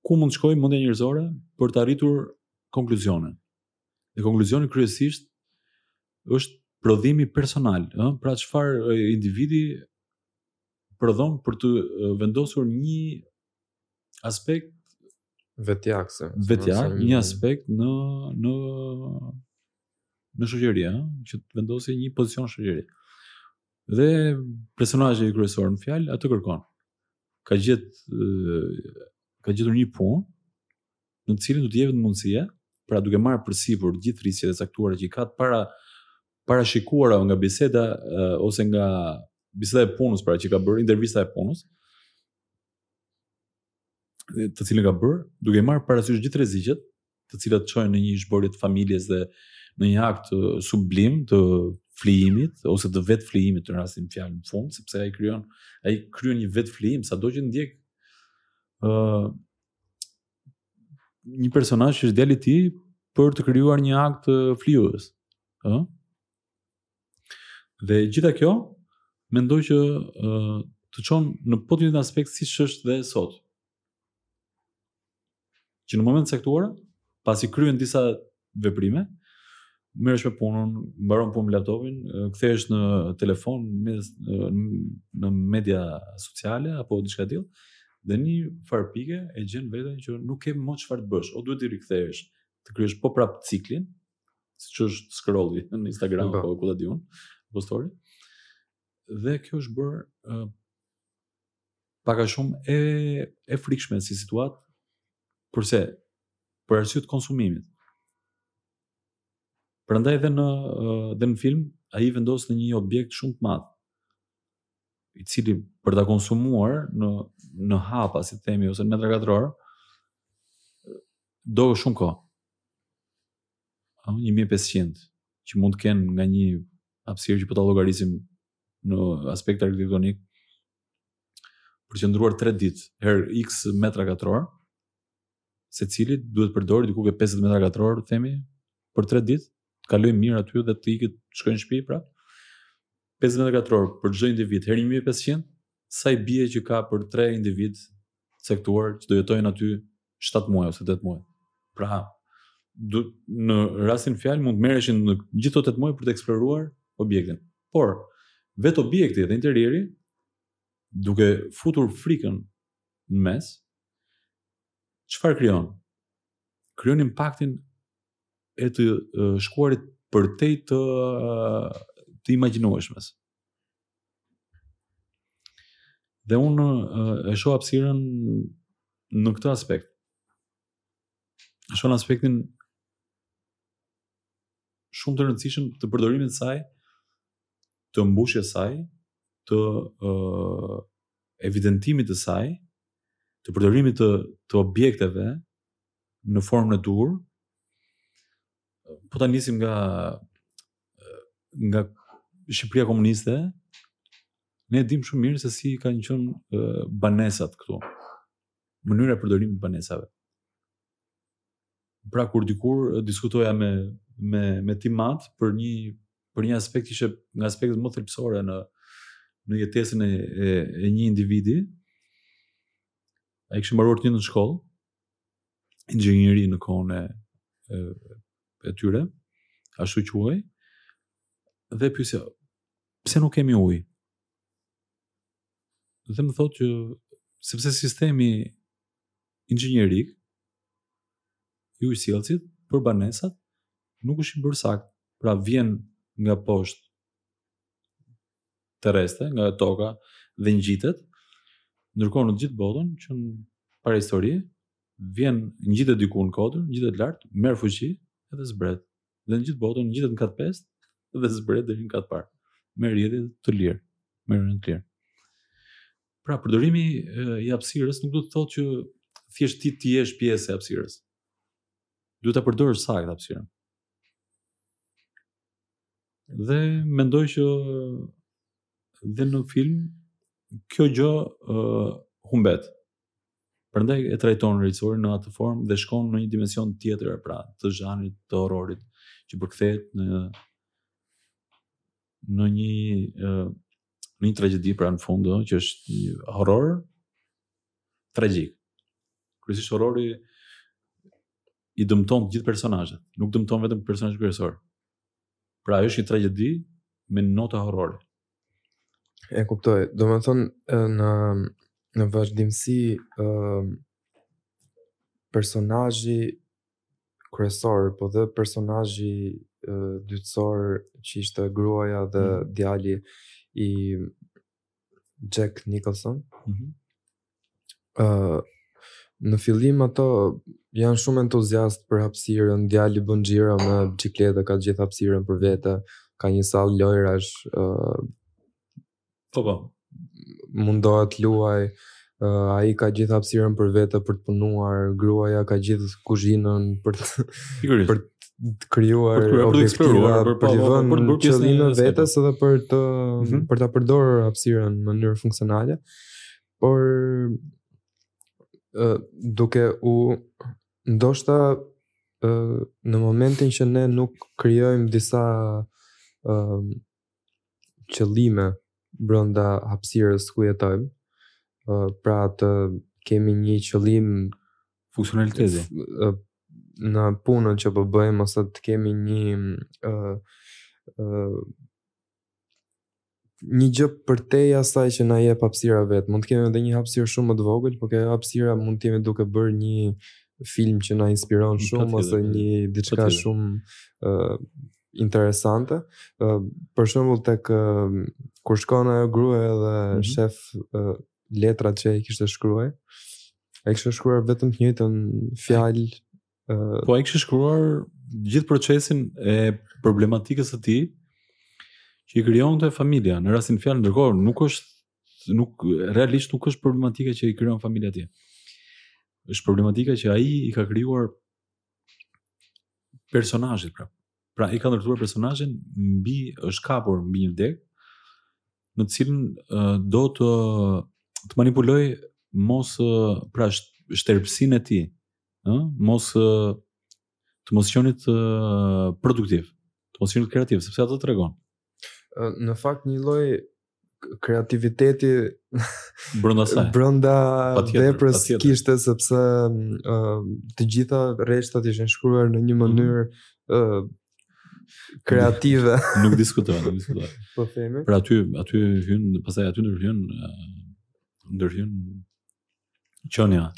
[SPEAKER 2] ku mund të shkojë mendja njerëzore për të arritur konkluzione. Dhe konkluzioni kryesisht është prodhimi personal, ë, pra çfarë individi prodhon për të vendosur një aspekt
[SPEAKER 1] vetjak,
[SPEAKER 2] s'e,
[SPEAKER 1] vetjak,
[SPEAKER 2] një aspekt në në në shoqëri, ë, që të vendosë një pozicion shoqëri. Dhe personazhi kryesor në fjalë atë kërkon. Ka gjet ka gjetur një punë në të cilën do të jepet mundësia, pra duke marrë përsipër të gjithë risqet e caktuara që i ka të para parashikuara nga biseda ose nga biseda e punës, pra që ka bërë intervista e punës, të cilën ka bërë, duke marrë parasysh gjithë rreziqet, të cilat çojnë në një zhbërje të familjes dhe në një akt sublim të flijimit ose të vetëflijimit në rastin fjalë në fund, sepse ai krijon, ai kryen një vetëflijim, sado që ndjek ë uh, një personazh që është djali i tij për të krijuar një akt flijues, ë? Uh? Dhe gjitha kjo mendoj që uh, të çon në po të njëjtin aspekt siç është dhe sot. Që në moment caktuar, pasi kryen disa veprime, merresh me punën, mbaron punën me laptopin, kthehesh në telefon, në media sociale apo diçka të tillë, dhe një farë pike e gjen veten që nuk ke më çfarë të bësh, o duhet të rikthehesh, të kryesh po prap ciklin, siç është scrolli në Instagram
[SPEAKER 1] po.
[SPEAKER 2] apo ku ta di unë, apo story. Dhe kjo është bërë uh, Pak a shumë e e frikshme si situatë. Përse? Për arsye të konsumimit. Prandaj edhe në dhe në film ai vendos në një objekt shumë të madh i cili për ta konsumuar në në hapa si themi ose në metra katror do shumë kohë. 1500 që mund të kenë nga një hapësirë që po ta llogarisim në aspekt arkitektonik për qëndruar 3 ditë, herë x metra katror, secili duhet të përdori diku te 50 metra katror, themi, për 3 ditë, të kalojnë mirë aty dhe të ikin të shkojnë shpi, pra, 50 metra katror për çdo individ, herë 1500, sa i bie që ka për 3 individë caktuar që do jetojnë aty 7 muaj ose 8 muaj. Pra, du, në rastin fjalë mund të merreshin gjithë ato 8 muaj për të eksploruar objektin. Por, vetë objekti dhe interieri duke futur frikën në mes, çfarë krijon? Krijon impaktin e të shkuarit përtej të të imagjinueshmes. Dhe unë e shoh hapësirën në këtë aspekt. E shoh në aspektin shumë të rëndësishëm të përdorimit të saj, të mbushjes së saj, të uh, evidentimit të saj, të përdorimit të, të objekteve në formën e duhur. Po ta nisim nga nga Shqipëria komuniste, ne e dimë shumë mirë se si kanë qenë banesat këtu. Mënyra e përdorimit të banesave. Pra kur dikur diskutoja me me me tim at për një për një aspekt ishte nga aspektet më thelbësore në në jetesën e, e, e një individi, ai kishte mbaruar të njëjtën shkollë, inxhinieri në kohën e e tyre, ashtu quhej. Dhe e pyesja, pse nuk kemi ujë? Dhe më thotë që sepse sistemi inxhinierik i ujësjellësit për banesat nuk është i bërë saktë. Pra vjen nga poshtë terrestre, nga toka dhe ngjitet. Ndërkohë në të gjithë botën që në parahistori vjen ngjitet diku në kodër, ngjitet lart, merr fuqi dhe zbret. Dhe në gjithë botën ngjitet në kat të pestë dhe zbret deri në kat të parë. Me rrjedhje të lirë, me rrjedhje të lirë. Pra përdorimi i hapësirës nuk do të thotë që thjesht ti të jesh pjesë e hapësirës. Duhet ta përdorësh saktë hapësirën. Dhe mendoj që dhe në film kjo gjë uh, humbet. Prandaj e trajton regjisori në atë formë dhe shkon në një dimension tjetër pra të zhanrit të horrorit që përkthehet në në një uh, në një tragjedi pra në fund ë që është një horror tragjik. Kryesisht horrori i dëmton të gjithë personazhet, nuk dëmton vetëm personazhin kryesor. Pra është një tragjedi me nota horrore.
[SPEAKER 1] E kuptoj. Domethënë në, në vazhdimësi uh, personazhi kryesor, po dhe personazhi uh, dytësor që ishte gruaja dhe mm. djali i Jack Nicholson,
[SPEAKER 2] mm -hmm.
[SPEAKER 1] ë uh, në fillim ato janë shumë entuziast për hapësirën, djali bën xhiro me bicikletë, ka gjithë hapësirën për vete, ka një sallë lojrash, ë uh,
[SPEAKER 2] po po.
[SPEAKER 1] Mundohet luaj, uh, ai ka gjithë hapësirën për vete për të punuar, gruaja ka gjithë kuzhinën për të, për të krijuar objektiva për të vënë qëllime vetes edhe për të mhm. për ta përdorur hapësirën në mënyrë funksionale. Por uh, duke u ndoshta uh, në momentin që ne nuk krijojmë disa uh, qëllime brenda hapësirës ku jetojmë, uh, pra të kemi një qëllim
[SPEAKER 2] funksionaliteti uh,
[SPEAKER 1] në punën që po bëjmë ose të kemi një uh, uh, një gjë përtej asaj që na jep hapësira vet. Mund të kemi edhe një hapësirë shumë më të vogël, po te ajo hapësira mund të jemi duke bërë një film që na inspiron shumë ose një diçka shumë uh, interesante. Uh, për shembull tek uh, kur shkon ajo grua edhe mm -hmm. shef uh, letrat që ai kishte shkruar, ai kishte shkruar vetëm të njëjtën fjalë
[SPEAKER 2] Po ai kishte shkruar gjithë procesin e problematikës së tij që i krijonte familja. Në rastin në fjalë ndërkohë nuk është nuk realisht nuk është problematika që i krijon familja atij. Është problematika që ai i ka krijuar personazhit pra. Pra i ka ndërtuar personazhin mbi është kapur mbi një degë në të cilin uh, do të të manipuloj mos uh, pra shterpësinë e tij ë, mos të mos qenit të produktiv, të mos qenit kreativ, sepse ato të tregon.
[SPEAKER 1] Në fakt një lloj kreativiteti
[SPEAKER 2] brenda saj.
[SPEAKER 1] Brenda veprës kishte sepse uh, të gjitha rreshtat ishin shkruar në një mhm. mënyrë uh, kreative.
[SPEAKER 2] nuk diskutohet, nuk diskutohet.
[SPEAKER 1] Po themi.
[SPEAKER 2] Pra aty aty hyn, pastaj aty ndërhyn ndërhyn Qënja.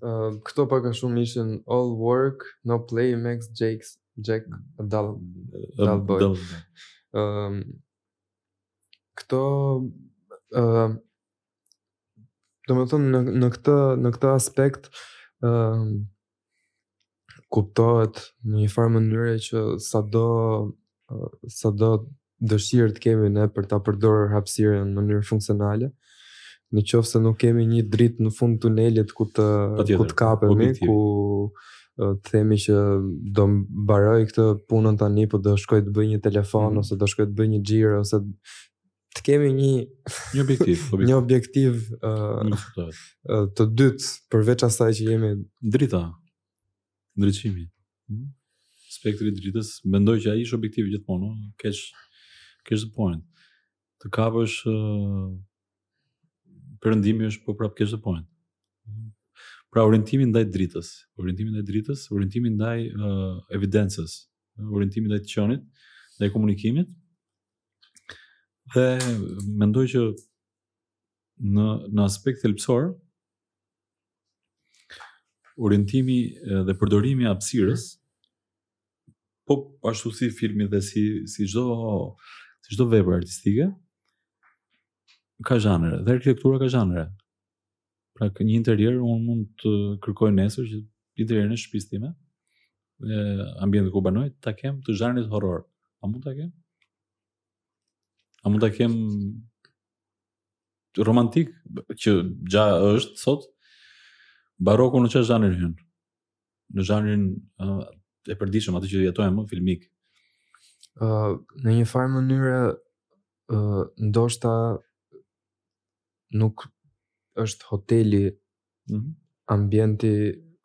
[SPEAKER 1] Uh, këto pak a shumë ishin All Work, No Play, Makes Jack, Jack, Dull, Dull Boy. Dull. Um, këto, uh, domethënë, në, në, këtë, në këtë aspekt, um, kuptohet në një farë mënyre që sado sado dëshirë të kemi ne për ta përdorur hapësirën në mënyrë funksionale, në qoftë se nuk kemi një dritë në fund tunelit ku të ku të kapemi, ku të themi që do mbaroj këtë punën tani, po do shkoj të bëj një telefon
[SPEAKER 2] mm.
[SPEAKER 1] ose do shkoj të bëj një xhiro ose të kemi një
[SPEAKER 2] një objektiv, objektiv. një objektiv
[SPEAKER 1] uh, të dytë përveç asaj që jemi
[SPEAKER 2] drita ndriçimi. Hmm? Spektri i dritës, mendoj që ai është objektivi gjithmonë, catch catch the point. Të kapësh uh, perëndimi është po prap catch the point. Pra orientimi ndaj dritës, orientimi ndaj dritës, orientimi ndaj uh, evidencës, orientimi ndaj të qenit, ndaj komunikimit, Dhe mendoj që në në aspekt thelbësor orientimi dhe përdorimi i hapësirës po ashtu si filmi dhe si si çdo si çdo vepër artistike ka zhanre dhe arkitektura ka zhanre Pra një interier unë mund të kërkoj nesër që interierin e shtëpisë time, e ambientin ku banoj, ta kem të zhanrit horror. A mund ta kem? A mund ta kem romantik që ça është sot? Baroku në çfarë zhanri hyn? Në zhanrin uh, e përditshëm atë që jetojmë më filmik.
[SPEAKER 1] Uh, në një farë mënyre uh, ndoshta nuk është hoteli
[SPEAKER 2] mm -hmm.
[SPEAKER 1] ambienti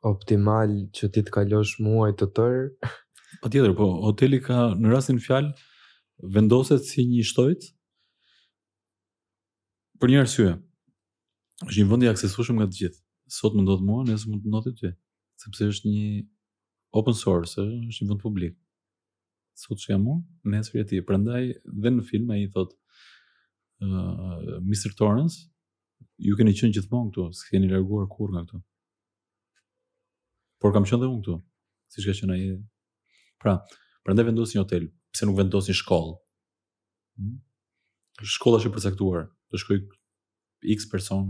[SPEAKER 1] optimal që ti të kalosh muaj të tërë.
[SPEAKER 2] Patjetër, po, hoteli ka në rastin në fjalë vendoset si një shtojcë për një arsye. Është një vend i aksesueshëm nga të gjithë. Sot më ndodh mua, nesër mund të ndodhë ty, sepse është një open source, është një vend publik. sot jam unë, nesër je ti. Prandaj dhe në film ai thotë uh, Mr. Torrance, ju keni qenë gjithmonë këtu, s'keni larguar kurrë nga këtu. Por kam qenë dhe unë këtu, siç ka qenë ai. Pra, prandaj vendos një hotel, pse nuk vendos një shkollë? Hmm? Shkolla është e përcaktuar, do shkojë X person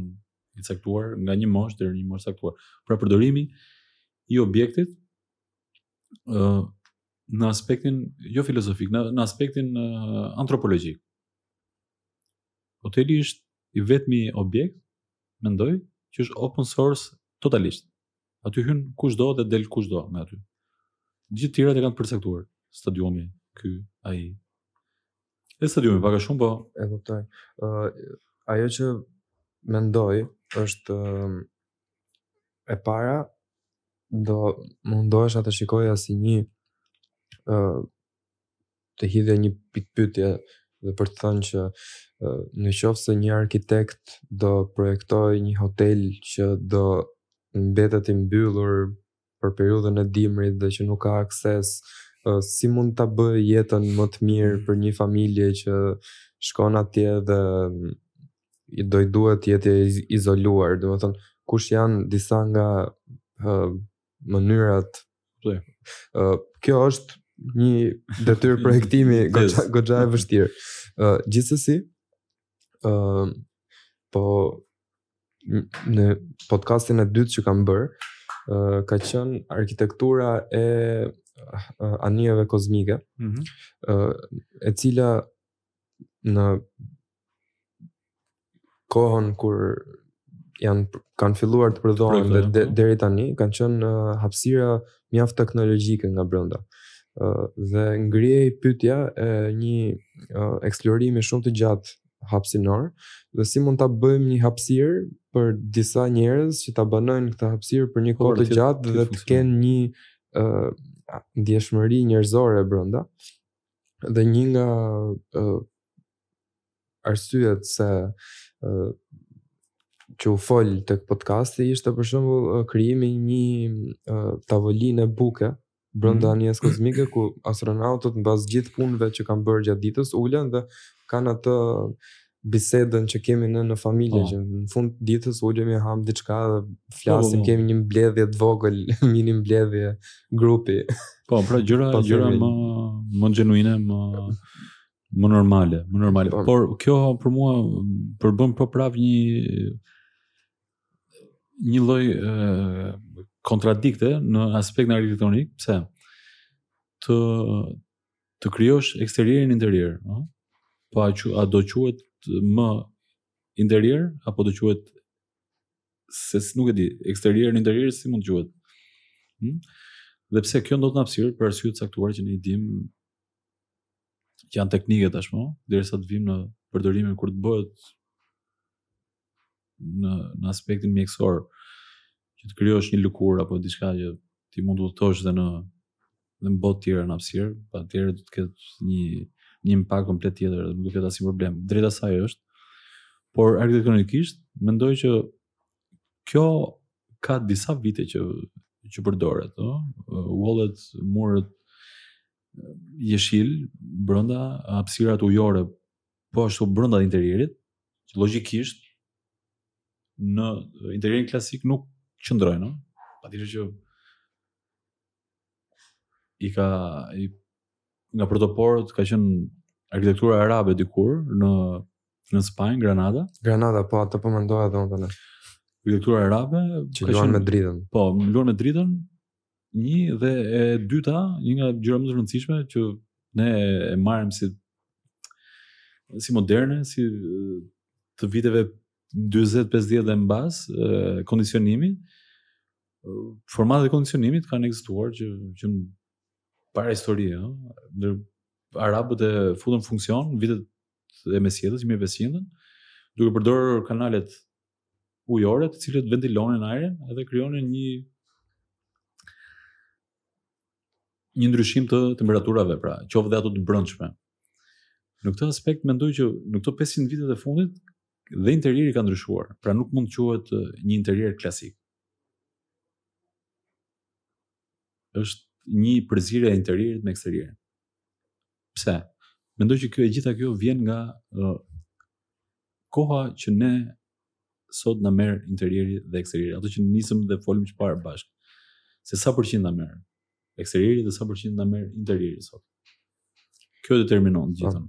[SPEAKER 2] i caktuar nga një moshë deri në një moshë caktuar. Pra përdorimi i objektit ë në aspektin jo filozofik, në, në aspektin uh, antropologjik. Hoteli është i vetmi objekt, mendoj, që është open source totalisht. Aty hyn kushdo dhe del kushdo nga aty. Gjithë tjerat e kanë të përcaktuar. Stadiumi, ky, ai. Edhe stadiumi pak a shumë po
[SPEAKER 1] e kuptoj. Ë uh, ajo që mendoj është uh, e para do mundohesha të shikoja si një ë të hidhja një pikëpyetje dhe për të thënë që në qoftë se një arkitekt do projektojë një hotel që do mbetet i mbyllur për periudhën e dimrit dhe që nuk ka akses si mund ta bëjë jetën më të mirë për një familje që shkon atje dhe i do i duhet të jetë izoluar, domethënë kush janë disa nga uh, mënyrat. Uh, kjo është një detyrë projektimi goxha goxha e vështirë. Uh, gjithsesi, uh, po në podcastin e dytë që kam bërë, uh, ka qenë arkitektura e uh, anijeve kozmike,
[SPEAKER 2] mm
[SPEAKER 1] -hmm. uh, e cila në kohën kur janë kanë filluar të prodhohen dhe de,
[SPEAKER 2] po.
[SPEAKER 1] deri tani kanë qenë uh, hapësira mjaft teknologjike nga brenda. Uh, dhe ngrihej pyetja e një uh, eksplorimi shumë të gjatë hapësinor dhe si mund ta bëjmë një hapësirë për disa njerëz që ta banojnë këtë hapësirë për një kohë të gjatë dhe të kenë një ë uh, ndjeshmëri njerëzore brenda. Dhe një nga uh, arsyet se uh, që u fol tek podcasti ishte për shembull uh, krijimi i një uh, tavoline buke brenda
[SPEAKER 2] mm.
[SPEAKER 1] anijes kozmike ku astronautët mbas gjithë punëve që kanë bërë gjatë ditës ulen dhe kanë atë bisedën që kemi ne në familje
[SPEAKER 2] oh.
[SPEAKER 1] që në fund ditës ulemi hamë diçka dhe flasim
[SPEAKER 2] oh, oh.
[SPEAKER 1] kemi një mbledhje të vogël mini mbledhje grupi
[SPEAKER 2] po pra gjëra
[SPEAKER 1] po,
[SPEAKER 2] gjëra më më genuine më më normale më normale
[SPEAKER 1] po.
[SPEAKER 2] por kjo për mua përbën po prap një një lloj kontradikte në aspektin arkitektonik, pse? Të të krijosh eksterierin interior, ëh? Po a, që, a do quhet më interior apo do quhet se nuk e di, eksterior në interior si mund të quhet? Hm? Dhe pse kjo ndodh në hapësirë për arsye të caktuar që ne i dimë që janë teknike tashmë, derisa të vijmë në përdorimin kur të bëhet në në aspektin mjekësor që të krijosh një lëkurë apo diçka që ti mund të udhëtosh dhe në në botë të tjera në hapësirë, atëherë do të ketë një një impakt komplet tjetër dhe nuk do të ketë asnjë problem. Drejt asaj është. Por arkitektonikisht mendoj që kjo ka disa vite që që përdoret, ëh, wallet, muret jeshil brenda hapësirat ujore po ashtu brenda interierit, që logjikisht në interierin klasik nuk qëndrojnë, no? patjetër që i ka i, nga promotorët ka qenë arkitektura arabe dikur në në Spanjë, Granada.
[SPEAKER 1] Granada, po atë po mendoja edhe unë tani.
[SPEAKER 2] Arkitektura arabe
[SPEAKER 1] që luan me dritën.
[SPEAKER 2] Po, luan me dritën, Një dhe e dyta, një nga gjëra më të rëndësishme që ne e marrim si si moderne, si të viteve 40-50 dhe mbas, kondicionimi, formatet e kondicionimit kanë ekzistuar që në parahistori, ëh, ndër arabët e futën në funksion vitet e mesjetës 1500-ën, duke përdorur kanalet ujore të cilat ventilonin ajrin dhe krijonin një një ndryshim të temperaturave, pra, qoftë dhe ato të brendshme. Në këtë aspekt mendoj që në këto 500 vitet e fundit dhe interieri ka ndryshuar, pra nuk mund të quhet një interier klasik. Është një përzierje e interierit me eksterierin. Pse? Mendoj që kjo e gjitha kjo vjen nga koha që ne sot na merr interieri dhe eksterieri, ato që nisëm dhe folëm më parë bashkë, se sa përqind na merr eksterieri dhe sa përqind na merr interieri sot. Kjo determinon po. gjithën.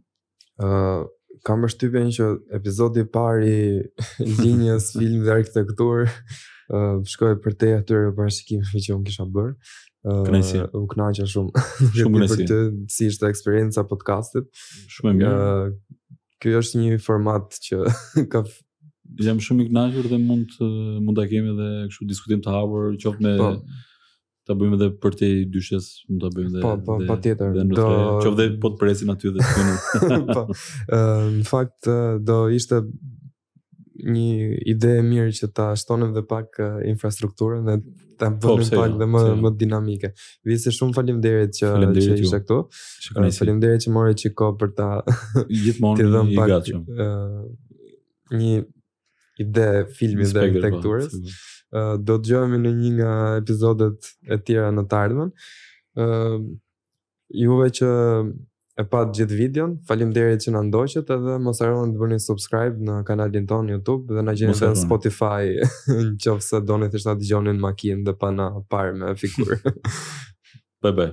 [SPEAKER 1] Uh, kam përshtypjen që episodi i parë i linjës film dhe arkitekturë uh, shkoi përtej atyre parashikimeve që unë kisha bërë. Uh,
[SPEAKER 2] kënaqësi.
[SPEAKER 1] U kënaqa shumë.
[SPEAKER 2] Shumë kënaqësi.
[SPEAKER 1] Për ty si ishte eksperienca e podcastit.
[SPEAKER 2] Shumë e mirë.
[SPEAKER 1] Uh, Ky është një format që ka
[SPEAKER 2] jam shumë i kënaqur dhe mund të mund ta kemi edhe kështu diskutim të hapur qoftë me
[SPEAKER 1] po.
[SPEAKER 2] ta bëjmë edhe përtej dyshes mund ta bëjmë edhe
[SPEAKER 1] po po patjetër do
[SPEAKER 2] qoftë dhe po të presin aty dhe të kemi
[SPEAKER 1] po në fakt do ishte një ide e mirë që ta shtonim dhe pak uh, infrastrukturën dhe ta
[SPEAKER 2] po,
[SPEAKER 1] bënim pak
[SPEAKER 2] jo,
[SPEAKER 1] dhe më
[SPEAKER 2] jo.
[SPEAKER 1] më dinamike. Visi shumë faleminderit që
[SPEAKER 2] faleminderit
[SPEAKER 1] që ishe këtu.
[SPEAKER 2] Uh,
[SPEAKER 1] faleminderit që more çik kohë për ta
[SPEAKER 2] gjithmonë të
[SPEAKER 1] dhënë
[SPEAKER 2] i gatshëm.
[SPEAKER 1] Uh, një ide filmit dhe
[SPEAKER 2] po,
[SPEAKER 1] arkitekturës. Uh, do të dëgjohemi në një nga episodet e tjera në të ardhmen. Uh, Juve që e patë gjithë videon, faleminderit që na ndoqët edhe mos harroni të bëni subscribe në kanalin tonë në Youtube dhe na gjeni dhe në Spotify në qoftë se doni thjesht të na dëgjoni në makinë dhe pa na parë me figurë.
[SPEAKER 2] bye bye.